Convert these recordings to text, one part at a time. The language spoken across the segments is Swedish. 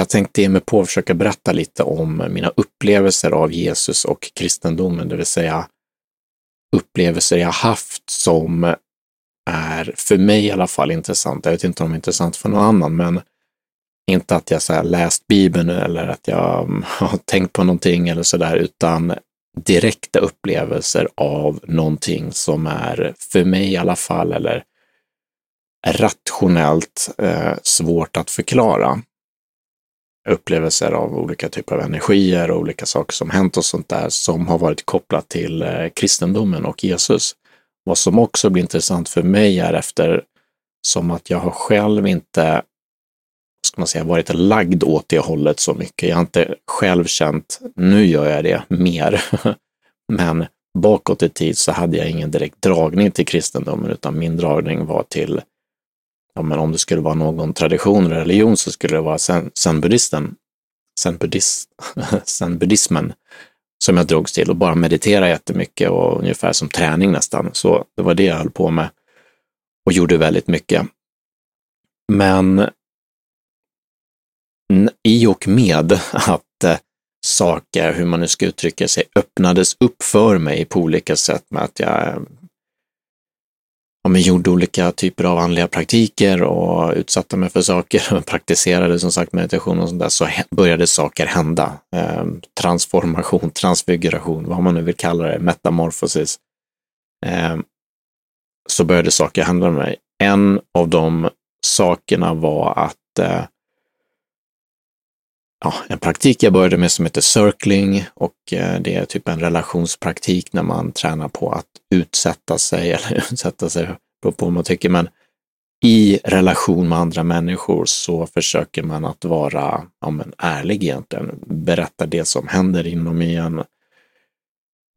jag tänkte ge mig på att försöka berätta lite om mina upplevelser av Jesus och kristendomen, det vill säga upplevelser jag haft som är för mig i alla fall intressant. Jag vet inte om de är intressant för någon annan, men inte att jag så läst Bibeln eller att jag mm, har tänkt på någonting eller sådär, utan direkta upplevelser av någonting som är, för mig i alla fall, eller rationellt eh, svårt att förklara. Upplevelser av olika typer av energier och olika saker som hänt och sånt där som har varit kopplat till eh, kristendomen och Jesus. Vad som också blir intressant för mig är efter som att jag har själv inte ska man säga, varit lagd åt det hållet så mycket. Jag har inte själv känt, nu gör jag det mer. Men bakåt i tid så hade jag ingen direkt dragning till kristendomen, utan min dragning var till, ja men om det skulle vara någon tradition eller religion så skulle det vara zen-buddhisten, zen-buddhismen som jag drogs till och bara meditera jättemycket och ungefär som träning nästan. Så det var det jag höll på med och gjorde väldigt mycket. Men i och med att eh, saker, hur man nu ska uttrycka sig, öppnades upp för mig på olika sätt med att jag ja, men gjorde olika typer av andliga praktiker och utsatte mig för saker och praktiserade som sagt meditation och sånt där, så började saker hända. Eh, transformation, transfiguration, vad man nu vill kalla det, metamorfosis. Eh, så började saker hända med mig. En av de sakerna var att eh, ja, en praktik jag började med som heter circling och eh, det är typ en relationspraktik när man tränar på att utsätta sig, eller utsätta sig, på vad man tycker, men i relation med andra människor så försöker man att vara ja, men ärlig egentligen, berätta det som händer inom en,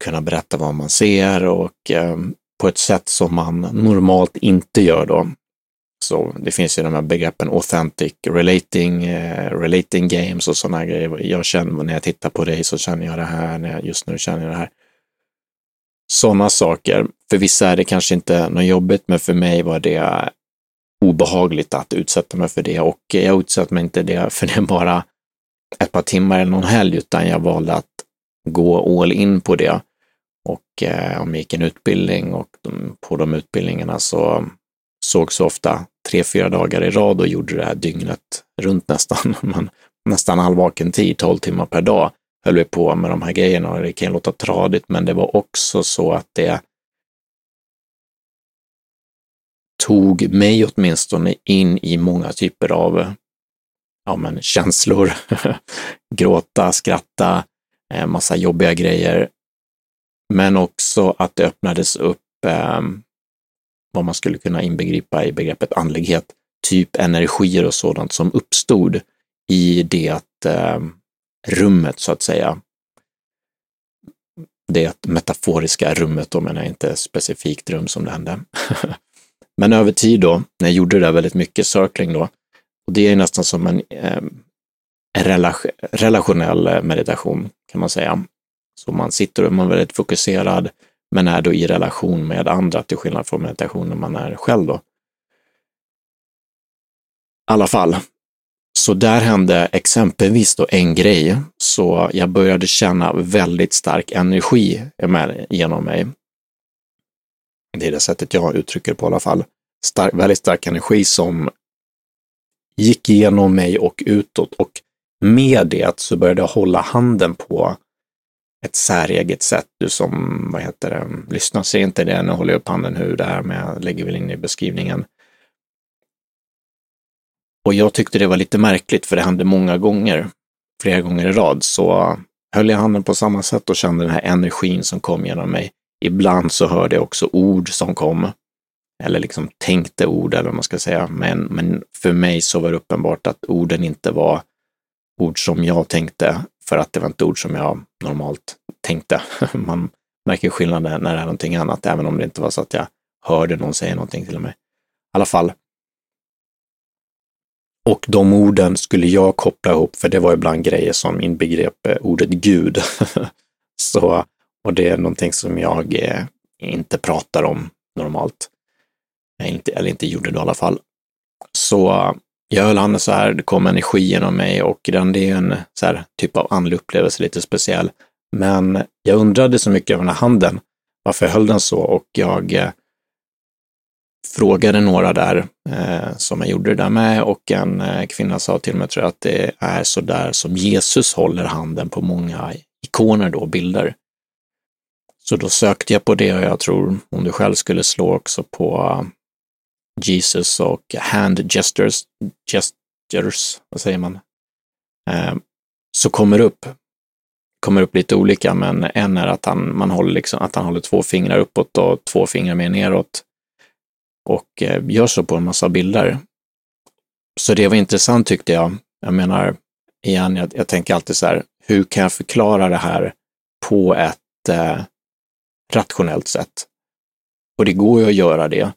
kunna berätta vad man ser och eh, på ett sätt som man normalt inte gör då. Så det finns ju de här begreppen authentic relating, eh, relating games och sådana grejer. Jag känner, när jag tittar på dig så känner jag det här, när jag, just nu känner jag det här. Sådana saker. För vissa är det kanske inte något jobbigt, men för mig var det obehagligt att utsätta mig för det och jag utsatte mig inte det för det bara ett par timmar eller någon helg, utan jag valde att gå all in på det. Och eh, om jag gick en utbildning och de, på de utbildningarna så sågs ofta tre, fyra dagar i rad och gjorde det här dygnet runt nästan. Man, nästan all vaken tid, tolv timmar per dag, höll vi på med de här grejerna och det kan låta tradigt, men det var också så att det tog mig åtminstone in i många typer av ja, men, känslor. Gråta, skratta, eh, massa jobbiga grejer. Men också att det öppnades upp eh, vad man skulle kunna inbegripa i begreppet andlighet, typ energier och sådant som uppstod i det eh, rummet så att säga. Det metaforiska rummet då menar jag inte specifikt rum som det hände. Men över tid då, när jag gjorde det där väldigt mycket, circling då, och det är nästan som en eh, relationell meditation kan man säga. Så man sitter och man är väldigt fokuserad, men är då i relation med andra, till skillnad från meditation när man är själv då. I alla fall, så där hände exempelvis då en grej, så jag började känna väldigt stark energi med, genom mig. Det är det sättet jag uttrycker det på i alla fall. Stark, väldigt stark energi som gick igenom mig och utåt och med det så började jag hålla handen på ett säreget sätt. Du som, vad heter det, lyssnar ser inte det, nu håller jag upp handen hur det är, men jag lägger väl in i beskrivningen. Och jag tyckte det var lite märkligt, för det hände många gånger, flera gånger i rad, så höll jag handen på samma sätt och kände den här energin som kom genom mig. Ibland så hörde jag också ord som kom, eller liksom tänkte ord, eller vad man ska säga. Men, men för mig så var det uppenbart att orden inte var ord som jag tänkte, för att det var inte ord som jag normalt tänkte. Man märker skillnad när det är någonting annat, även om det inte var så att jag hörde någon säga någonting till mig. I alla fall. Och de orden skulle jag koppla ihop, för det var ibland grejer som inbegrep eh, ordet Gud. så, och det är någonting som jag eh, inte pratar om normalt. Jag inte, eller inte gjorde det i alla fall. Så jag höll handen så här, det kom energi genom mig och den, det är en så här, typ av andlig upplevelse, lite speciell. Men jag undrade så mycket över den här handen, varför jag höll den så och jag eh, frågade några där eh, som jag gjorde det där med och en eh, kvinna sa till mig, tror jag, att det är så där som Jesus håller handen på många ikoner då, bilder. Så då sökte jag på det och jag tror om du själv skulle slå också på Jesus och hand gestures, gestures vad säger man? Eh, så kommer det upp, kommer upp lite olika, men en är att han, man håller liksom, att han håller två fingrar uppåt och två fingrar mer neråt och eh, gör så på en massa bilder. Så det var intressant tyckte jag. Jag menar, igen, jag, jag tänker alltid så här, hur kan jag förklara det här på ett eh, rationellt sätt? Och det går ju att göra det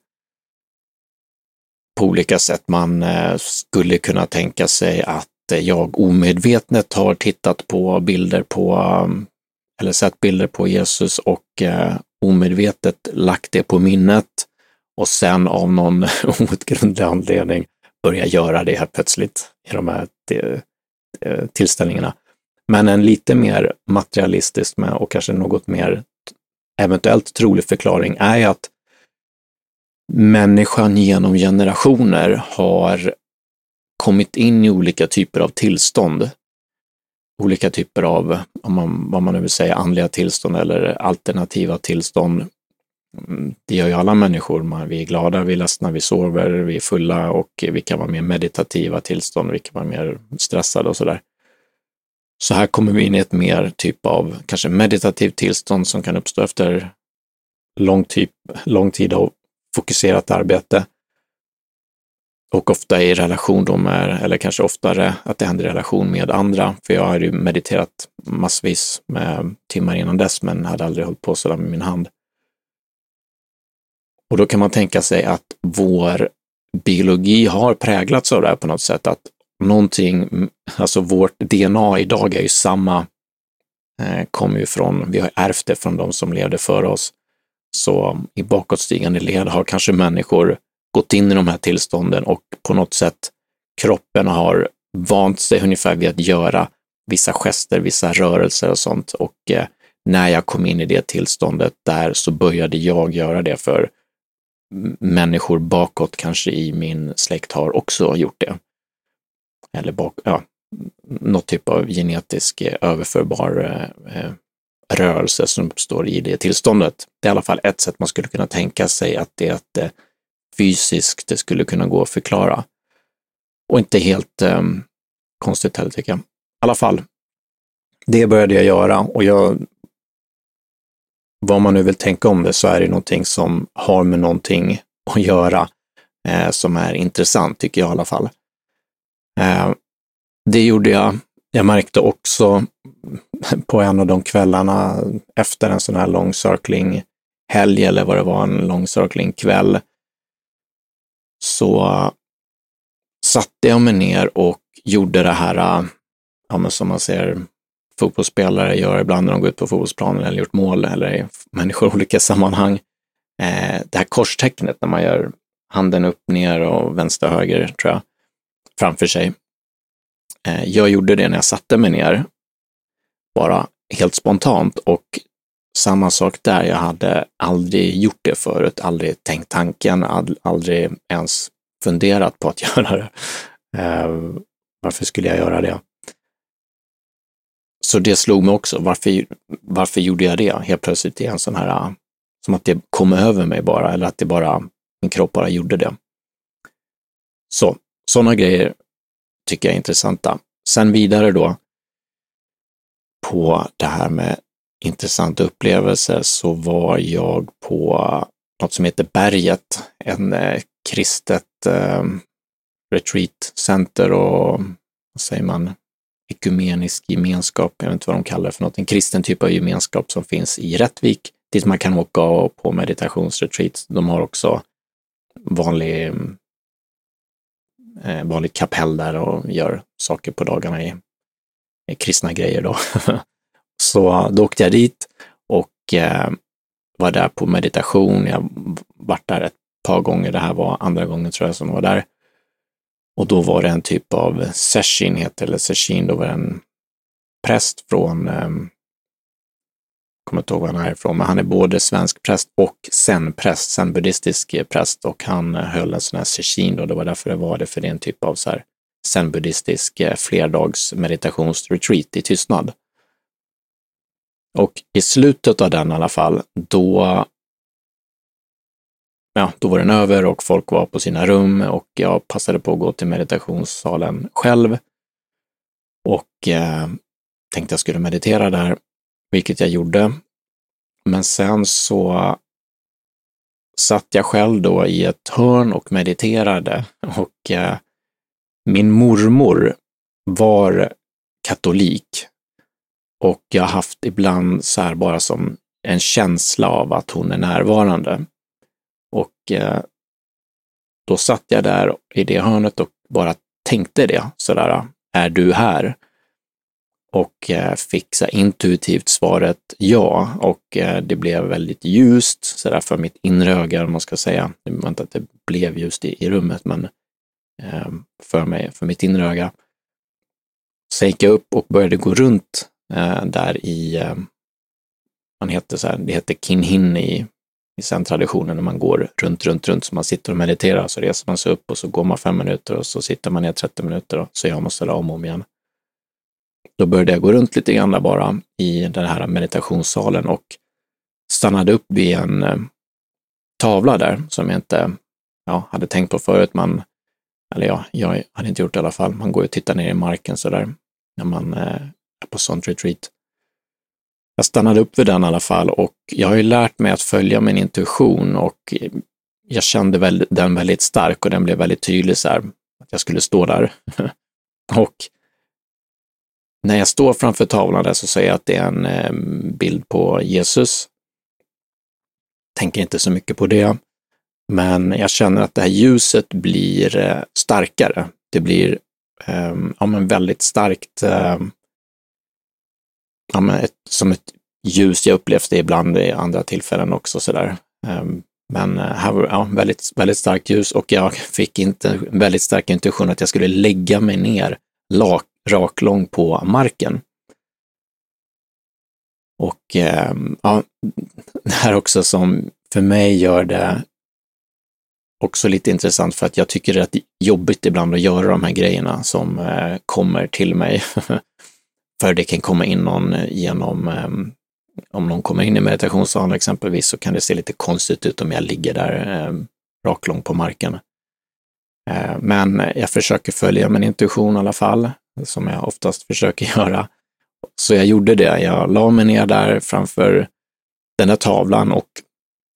på olika sätt. Man eh, skulle kunna tänka sig att eh, jag omedvetet har tittat på bilder på, eh, eller sett bilder på Jesus och omedvetet lagt det på minnet och sen av någon outgrundlig anledning börja göra det här plötsligt i de här tillställningarna. Men en lite mer materialistisk och kanske något mer eventuellt trolig förklaring är att människan genom generationer har kommit in i olika typer av tillstånd. Olika typer av, om man, vad man nu vill säga, andliga tillstånd eller alternativa tillstånd. Mm, det gör ju alla människor. Vi är glada, vi är ledsna, vi sover, vi är fulla och vi kan vara mer meditativa tillstånd, vi kan vara mer stressade och sådär. Så här kommer vi in i ett mer typ av kanske meditativt tillstånd som kan uppstå efter lång, typ, lång tid av fokuserat arbete. Och ofta i relation då med, eller kanske oftare att det händer i relation med andra. För jag har ju mediterat massvis med timmar innan dess, men hade aldrig hållit på sådär med min hand. Och då kan man tänka sig att vår biologi har präglats av det här på något sätt, att någonting, alltså vårt DNA idag är ju samma, eh, kommer ju från, vi har ärvt det från de som levde före oss. Så i bakåtstigande led har kanske människor gått in i de här tillstånden och på något sätt kroppen har vant sig ungefär vid att göra vissa gester, vissa rörelser och sånt. Och eh, när jag kom in i det tillståndet där så började jag göra det för människor bakåt kanske i min släkt har också gjort det. Eller bak, ja, något typ av genetisk eh, överförbar eh, eh rörelse som uppstår i det tillståndet. Det är i alla fall ett sätt man skulle kunna tänka sig att det är ett fysiskt det skulle kunna gå att förklara. Och inte helt eh, konstigt heller tycker jag. I alla fall, det började jag göra och jag, vad man nu vill tänka om det så är det någonting som har med någonting att göra eh, som är intressant tycker jag i alla fall. Eh, det gjorde jag jag märkte också på en av de kvällarna efter en sån här lång circling helg eller vad det var, en lång circling kväll, så satte jag mig ner och gjorde det här, ja, men som man ser fotbollsspelare gör ibland när de går ut på fotbollsplanen eller gjort mål eller i människor i olika sammanhang. Eh, det här korstecknet när man gör handen upp, ner och vänster, höger, tror jag, framför sig. Eh, jag gjorde det när jag satte mig ner, bara helt spontant och samma sak där, jag hade aldrig gjort det förut, aldrig tänkt tanken, aldrig ens funderat på att göra det. Eh, varför skulle jag göra det? Så det slog mig också, varför, varför gjorde jag det helt plötsligt i en sån här, som att det kom över mig bara, eller att det bara, min kropp bara gjorde det. Så, sådana grejer tycker jag är intressanta. Sen vidare då på det här med intressanta upplevelser så var jag på något som heter Berget, en eh, kristet eh, retreatcenter och vad säger man, ekumenisk gemenskap, jag vet inte vad de kallar det för något, en kristen typ av gemenskap som finns i Rättvik, dit man kan åka på meditationsretreat. De har också vanlig ehm, eh, vanligt kapell där och gör saker på dagarna i kristna grejer då. så då åkte jag dit och eh, var där på meditation. Jag varit där ett par gånger. Det här var andra gången tror jag som var där. Och då var det en typ av session, heter eller session, då var det en präst från, eh, kommer inte ihåg var han är ifrån, men han är både svensk präst och zen-präst, zen-buddhistisk präst och han höll en sån här session då, det var därför det var det, för det är en typ av så här Zenbuddhistisk eh, flerdags meditationsretreat i tystnad. Och i slutet av den i alla fall, då ja, då var den över och folk var på sina rum och jag passade på att gå till meditationssalen själv och eh, tänkte jag skulle meditera där, vilket jag gjorde. Men sen så satt jag själv då i ett hörn och mediterade och eh, min mormor var katolik och jag har haft ibland så här bara som en känsla av att hon är närvarande. Och eh, då satt jag där i det hörnet och bara tänkte det, sådär, är du här? Och eh, fick så intuitivt svaret ja, och eh, det blev väldigt ljust sådär för mitt inre öga, om man ska säga. Det var inte att det blev ljust i, i rummet, men Ehm, för mig, för mitt inre öga. Sen gick jag upp och började gå runt eh, där i, eh, man heter så här, det heter Kinhin i i zen-traditionen när man går runt, runt, runt, så man sitter och mediterar, så reser man sig upp och så går man fem minuter och så sitter man ner 30 minuter och så gör man sådär om och om igen. Då började jag gå runt lite grann där bara i den här meditationssalen och stannade upp vid en eh, tavla där som jag inte ja, hade tänkt på förut. Man, eller ja, jag hade inte gjort det i alla fall. Man går och tittar ner i marken sådär när man eh, är på sånt retreat jag stannade upp vid den i alla fall och jag har ju lärt mig att följa min intuition och jag kände väl, den väldigt stark och den blev väldigt tydlig så här, att jag skulle stå där. och när jag står framför tavlan där så säger jag att det är en eh, bild på Jesus. Tänker inte så mycket på det, men jag känner att det här ljuset blir eh, starkare. Det blir eh, ja, men väldigt starkt ehm, ja, men ett, som ett ljus. Jag upplevt det ibland i andra tillfällen också sådär. Ehm, men eh, här var ja, väldigt, väldigt starkt ljus och jag fick inte väldigt stark intuition att jag skulle lägga mig ner lak, raklång på marken. Och ehm, ja, det här också som för mig gör det också lite intressant för att jag tycker det är jobbigt ibland att göra de här grejerna som eh, kommer till mig. För det kan komma in någon eh, genom, eh, om någon kommer in i meditationssalen exempelvis, så kan det se lite konstigt ut om jag ligger där eh, raklång på marken. Eh, men jag försöker följa min intuition i alla fall, som jag oftast försöker göra. Så jag gjorde det. Jag la mig ner där framför den där tavlan och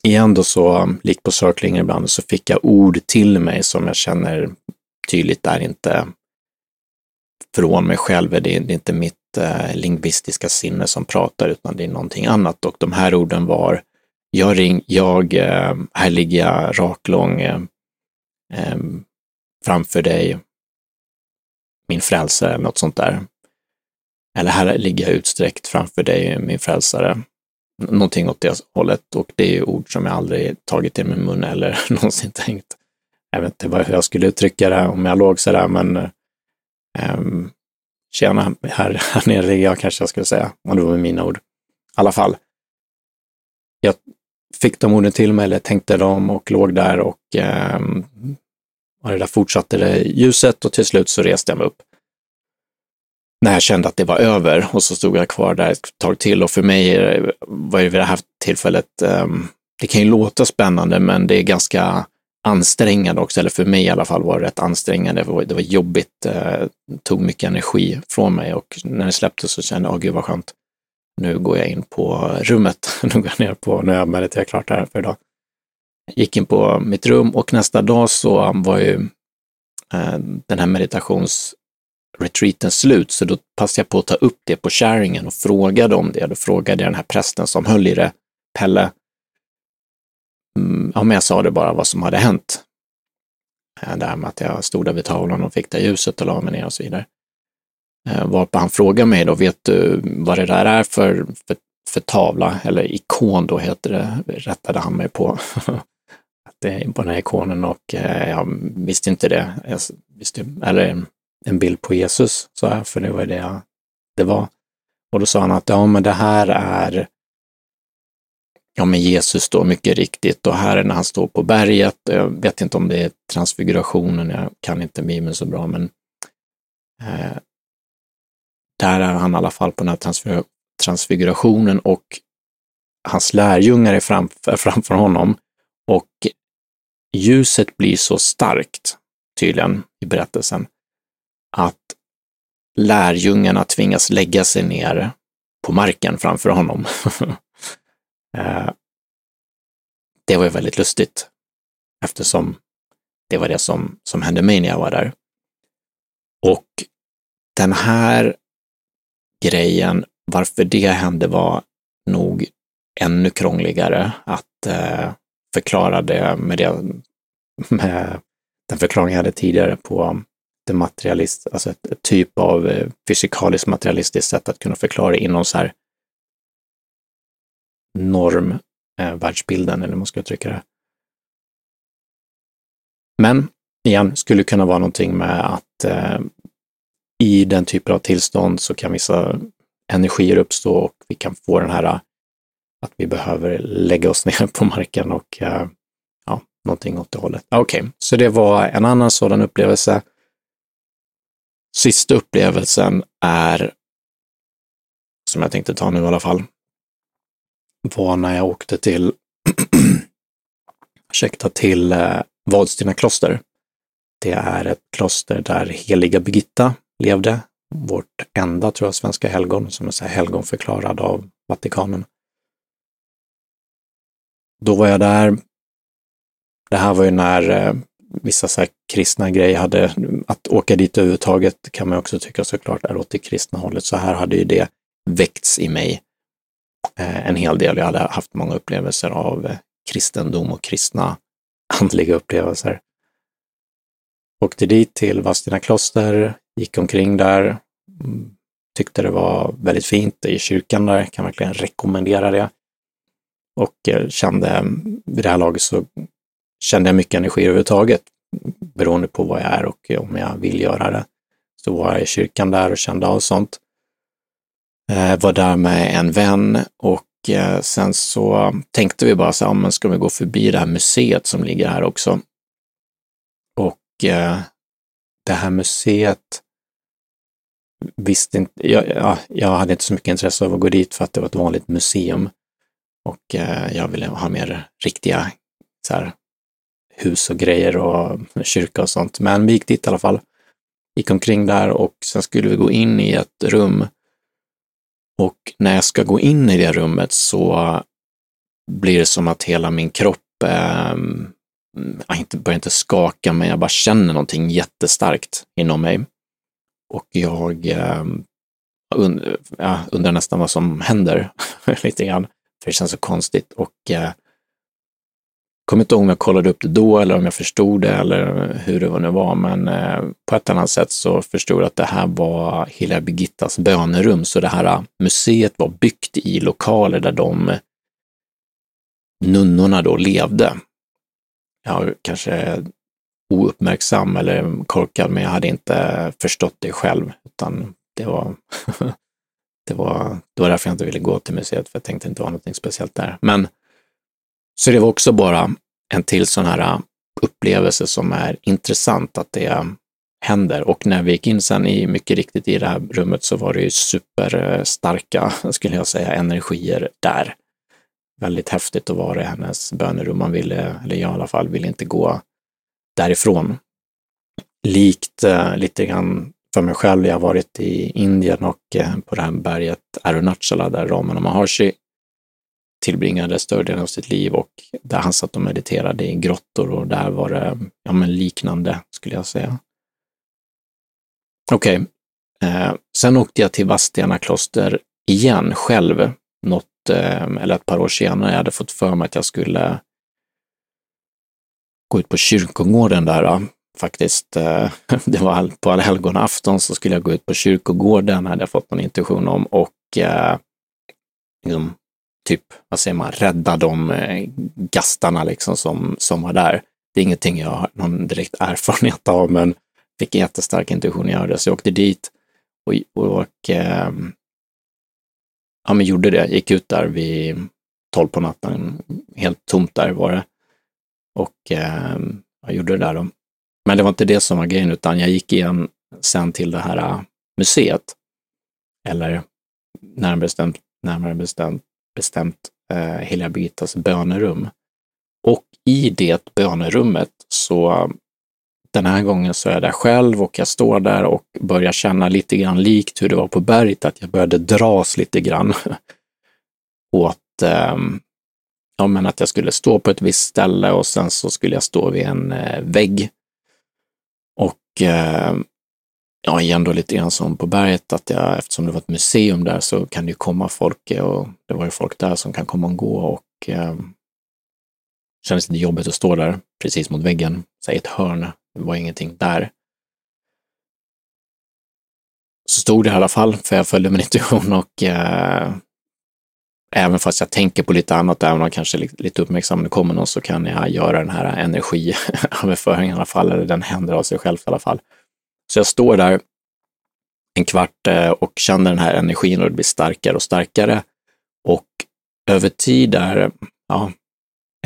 igen då så, likt på circling ibland, så fick jag ord till mig som jag känner tydligt är inte från mig själv. Det är, inte mitt eh, lingvistiska sinne som pratar, utan det är någonting annat. Och de här orden var, jag ring, jag, eh, här ligger jag raklång eh, eh, framför dig, min frälsare, eller något sånt där. Eller här ligger jag utsträckt framför dig, min frälsare. Någonting åt det hållet. Och det är ord som jag aldrig tagit i min mun eller någonsin tänkt. Jag vet inte hur jag skulle uttrycka det om jag låg sådär, men um, Tjena, här, här nere ligger jag kanske jag skulle säga, om det var mina ord. I alla fall. Jag fick de orden till mig, eller tänkte dem och låg där och, um, och det där fortsatte det ljuset och till slut så reste jag mig upp. När jag kände att det var över och så stod jag kvar där ett tag till och för mig var det vid det här tillfället, ehm, det kan ju låta spännande men det är ganska ansträngande också, eller för mig i alla fall var det rätt ansträngande. Det var, det var jobbigt, eh, det tog mycket energi från mig och när det släppte så kände jag, åh gud vad skönt. Nu går jag in på rummet, nu går jag ner på, nu har jag mediterat klart här för idag. Gick in på mitt rum och nästa dag så var ju eh, den här meditations retreatens slut, så då passade jag på att ta upp det på sharingen och frågade om det. Då frågade jag den här prästen som höll i det, Pelle, mm, ja, men jag sa det bara vad som hade hänt. Eh, det här med att jag stod där vid tavlan och fick det ljuset och la mig ner och så vidare. Eh, varpå han frågade mig då, vet du vad det där är för, för, för tavla, eller ikon då heter det, rättade han mig på. att det är på den här ikonen och eh, jag visste inte det. Jag, eller en bild på Jesus, sa jag, för det var det det var. Och då sa han att ja, men det här är ja, men Jesus då mycket riktigt och här är när han står på berget. Jag vet inte om det är transfigurationen, jag kan inte Bibeln så bra, men eh, där är han i alla fall på den här transfigurationen transfigurationen och hans lärjungar är framför, framför honom och ljuset blir så starkt, tydligen i berättelsen, att lärjungarna tvingas lägga sig ner på marken framför honom. Eh, det var ju väldigt lustigt eftersom det var det som, som hände mig när jag var där. Och den här grejen varför det hände var nog ännu krångligare att eh, förklara det med, det med den förklaring jag hade tidigare på det materialist, alltså ett, ett typ av eh, fysikaliskt materialistiskt sätt att kunna förklara inom så här norm eh, världsbilden, eller hur man ska uttrycka det. Men igen, skulle kunna vara någonting med att eh, i den typen av tillstånd så kan vissa energier uppstå och vi kan få den här eh, att vi behöver lägga oss ner på marken och eh, ja, någonting åt det hållet. Okej, okay. så det var en annan sådan upplevelse. Sista upplevelsen är, som jag tänkte ta nu i alla fall, var när jag åkte till, ursäkta, till eh, Vadstena kloster. Det är ett kloster där heliga Birgitta levde, vårt enda, tror jag, svenska helgon som är så här helgonförklarad av Vatikanen. Då var jag där. Det här var ju när eh, vissa så här kristna grejer hade, att åka dit överhuvudtaget kan man också tycka såklart är åt det kristna hållet. Så här hade ju det väckts i mig eh, en hel del. Jag hade haft många upplevelser av eh, kristendom och kristna andliga upplevelser. Åkte dit till Vadstena kloster, gick omkring där, mm, tyckte det var väldigt fint i kyrkan där, kan verkligen rekommendera det. Och eh, kände, mm, vid det här laget så kände jag mycket energi överhuvudtaget, beroende på vad jag är och om jag vill göra det. Så var jag i kyrkan där och kände av sånt. Eh, var där med en vän och eh, sen så tänkte vi bara så här, men ska vi gå förbi det här museet som ligger här också? Och eh, det här museet visste inte, jag, ja, jag hade inte så mycket intresse av att gå dit för att det var ett vanligt museum och eh, jag ville ha mer riktiga så här, hus och grejer och kyrka och sånt. Men vi gick dit i alla fall. Gick omkring där och sen skulle vi gå in i ett rum. Och när jag ska gå in i det rummet så blir det som att hela min kropp eh, jag inte, börjar inte skaka, men jag bara känner någonting jättestarkt inom mig. Och jag eh, und, ja, undrar nästan vad som händer lite grann, för det känns så konstigt. Och eh, kommer inte ihåg om jag kollade upp det då eller om jag förstod det eller hur det nu var, men eh, på ett annat sätt så förstod jag att det här var hela Birgittas bönerum, så det här eh, museet var byggt i lokaler där de nunnorna då levde. Jag kanske ouppmärksam eller korkad, men jag hade inte förstått det själv, utan det var, det var, det var därför jag inte ville gå till museet, för jag tänkte inte vara något speciellt där. Men så det var också bara en till sån här äh, upplevelse som är intressant att det ähm, händer. Och när vi gick in sen i, mycket riktigt i det här rummet så var det ju superstarka, skulle jag säga, energier där. Väldigt häftigt att vara i hennes bönerum. Man ville, eller jag i alla fall, ville inte gå därifrån. Likt eh, lite grann för mig själv, jag har varit i Indien och eh, på det här berget Arunachala där Ramana Maharshi tillbringade större delen av sitt liv och där han satt och mediterade i grottor och där var det ja, men liknande skulle jag säga. Okej, okay. eh, sen åkte jag till Vadstena kloster igen själv, något, eh, eller ett par år senare. Jag hade fått för mig att jag skulle gå ut på kyrkogården där faktiskt. Eh, det var på allhelgonafton så skulle jag gå ut på kyrkogården, hade jag fått någon intuition om och eh, liksom, typ, vad säger man, rädda de eh, gastarna liksom som, som var där. Det är ingenting jag har någon direkt erfarenhet av, men fick en jättestark intuition att göra det, så jag åkte dit och, och eh, ja, men gjorde det. Gick ut där vid tolv på natten, helt tomt där var det. Och eh, jag gjorde det där då. Men det var inte det som var grejen, utan jag gick igen sen till det här ah, museet. Eller närmare bestämt, närmare bestämt, bestämt eh, Heliga Birgittas bönerum. Och i det bönerummet så den här gången så är jag där själv och jag står där och börjar känna lite grann likt hur det var på berget, att jag började dras lite grann åt eh, ja, men att jag skulle stå på ett visst ställe och sen så skulle jag stå vid en eh, vägg. Och eh, ja, igen då lite grann som på berget, att jag, eftersom det var ett museum där så kan det ju komma folk eh, och det var ju folk där som kan komma och gå och eh, kändes lite jobbigt att stå där precis mot väggen, säg ett hörn. Det var ingenting där. Så stod det i alla fall, för jag följde min intuition och eh, även fast jag tänker på lite annat, även om kanske lite uppmärksam, det kommer någon, så kan jag göra den här energiöverföringen i alla fall, eller den händer av sig själv i alla fall. Så jag står där en kvart eh, och känner den här energin och det blir starkare och starkare. Och över tid där, ja,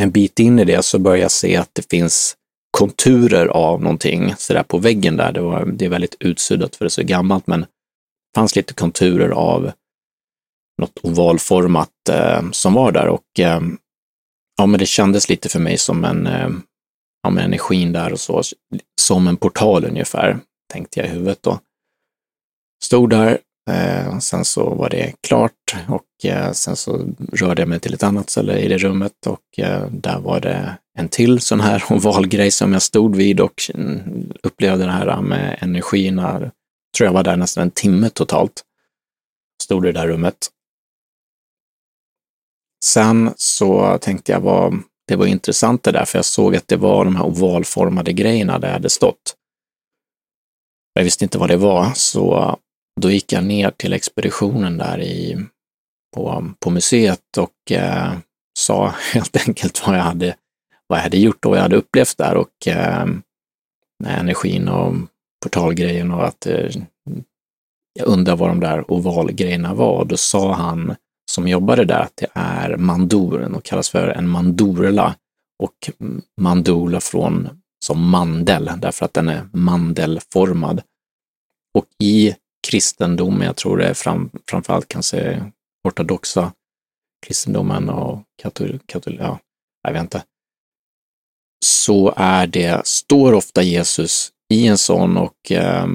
en bit in i det så börjar jag se att det finns konturer av någonting sådär på väggen där. Det, var, det är väldigt utsuddat för det är så gammalt, men det fanns lite konturer av något ovalformat eh, som var där och eh, ja, men det kändes lite för mig som en, eh, ja, men energin där och så, som en portal ungefär, tänkte jag i huvudet då. Stod där, eh, sen så var det klart och eh, sen så rörde jag mig till ett annat ställe i det rummet och eh, där var det en till sån här ovalgrej som jag stod vid och mm, upplevde det här med energierna. Tror jag var där nästan en timme totalt. Stod i det där rummet Sen så tänkte jag vad det var intressant det där, för jag såg att det var de här ovalformade grejerna där jag hade stått. Jag visste inte vad det var, så då gick jag ner till expeditionen där i, på, på museet och eh, sa helt enkelt vad jag hade, vad jag hade gjort och vad jag hade upplevt där och eh, energin och portalgrejen och att eh, jag undrar vad de där ovalgrejerna var. Då sa han som jobbade där att det är mandoren och kallas för en mandorla och mandola från som mandel därför att den är mandelformad. Och i kristendomen, jag tror det är fram, framförallt kanske ortodoxa kristendomen och katol, katol, ja, jag vet inte, så är det, står ofta Jesus i en sån och eh,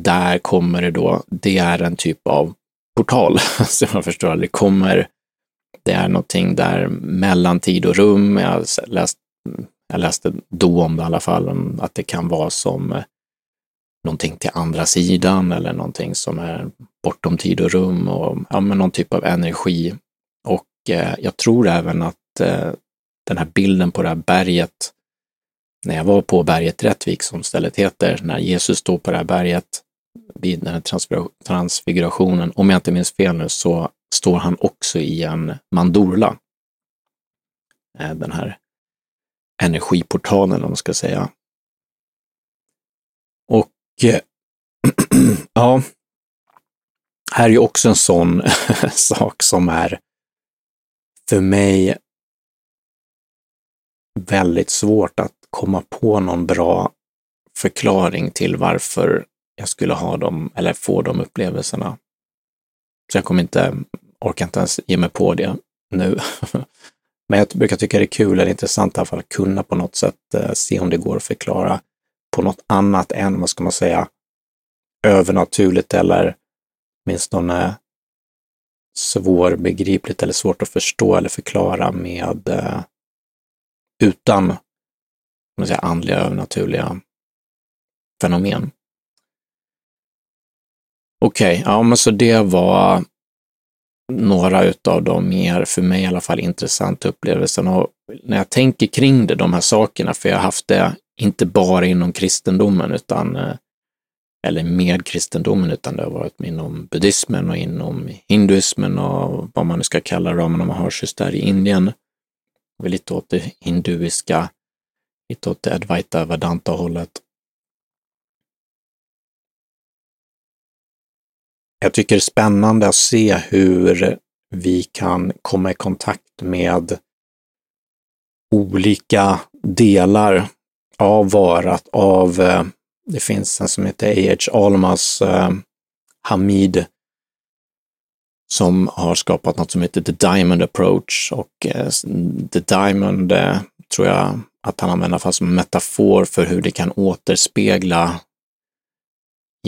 där kommer det då, det är en typ av portal, så man förstår. Det kommer, det är någonting där mellan tid och rum. Jag, har läst, jag läste då om det i alla fall, att det kan vara som eh, någonting till andra sidan eller någonting som är bortom tid och rum och ja, men någon typ av energi. Och eh, jag tror även att eh, den här bilden på det här berget, när jag var på berget Rättvik som stället heter, när Jesus står på det här berget, vid den här transfigurationen, om jag inte minns fel nu, så står han också i en mandorla. Eh, den här energiportalen, om man ska säga. Och eh, ja, här är ju också en sån sak som är för mig väldigt svårt att komma på någon bra förklaring till varför jag skulle ha dem eller få de upplevelserna. Så jag kommer inte, orkar inte ens ge mig på det nu. Men jag brukar tycka det är kul eller intressant i alla fall att kunna på något sätt eh, se om det går att förklara på något annat än, vad ska man säga, övernaturligt eller åtminstone svårbegripligt eller svårt att förstå eller förklara med eh, utan man säga, andliga övernaturliga fenomen. Okej, okay, ja men så det var några utav de mer, för mig i alla fall, intressanta upplevelserna. Och när jag tänker kring det, de här sakerna, för jag har haft det inte bara inom kristendomen, utan eh, eller med kristendomen, utan det har varit inom buddhismen och inom hinduismen och vad man nu ska kalla det, om man har just där i Indien. Och lite åt det hinduiska, lite åt det Advaita Vedanta-hållet. Jag tycker det är spännande att se hur vi kan komma i kontakt med olika delar av varat, av, eh, det finns en som heter A.H. Almas eh, Hamid som har skapat något som heter The Diamond Approach och eh, The Diamond tror jag att han använder fast som metafor för hur det kan återspegla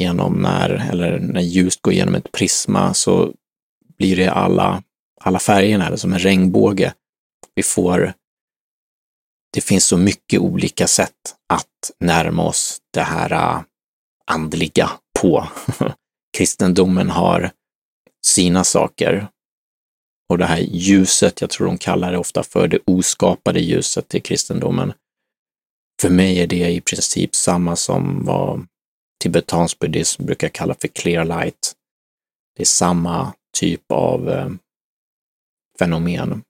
genom när, eller när ljus går genom ett prisma så blir det alla, alla färgerna, eller som en regnbåge. Vi får, det finns så mycket olika sätt att närma oss det här äh, andliga på. Kristendomen har sina saker. Och det här ljuset, jag tror de kallar det ofta för det oskapade ljuset i kristendomen. För mig är det i princip samma som vad tibetansk buddhism brukar kalla för clear light. Det är samma typ av eh, fenomen.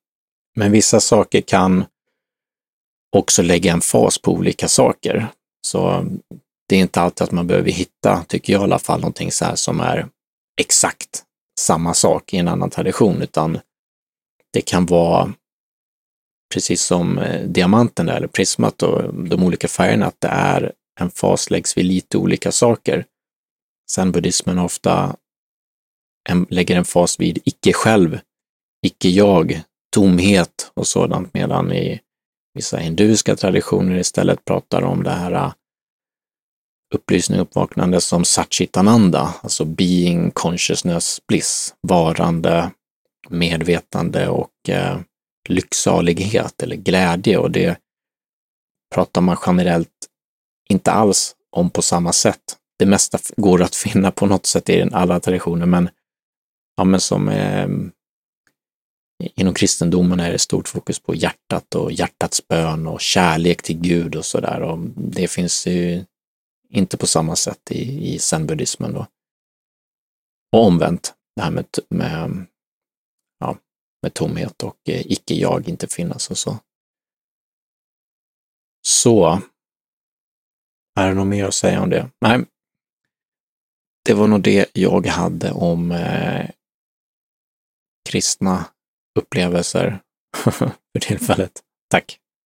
Men vissa saker kan också lägga en fas på olika saker. Så mm, det är inte alltid att man behöver hitta, tycker jag i alla fall, någonting så här som är exakt samma sak i en annan tradition, utan det kan vara precis som eh, diamanten diamanten eller prismat och de olika färgerna, att det är en fas läggs vid lite olika saker. Sen buddhismen ofta en, lägger en fas vid icke-själv, icke-jag, tomhet och sådant, medan i vissa hinduiska traditioner istället pratar om det här äh, upplysning och uppvaknande som Satchitananda, alltså being, consciousness, bliss, varande, medvetande och äh, eh, lycksalighet eller glädje. Och det pratar man generellt inte alls om på samma sätt. Det mesta går att finna på något sätt i alla traditioner, men, ja, men som eh, inom kristendomen är det stort fokus på hjärtat och hjärtats bön och kärlek till Gud och sådär. Och det finns ju inte på samma sätt i, i zenbuddismen då. Och omvänt, det här med, med, ja, med tomhet och eh, icke-jag inte finnas och så. Så är det något mer att säga om det? Nej, det var nog det jag hade om eh, kristna upplevelser för tillfället. Tack!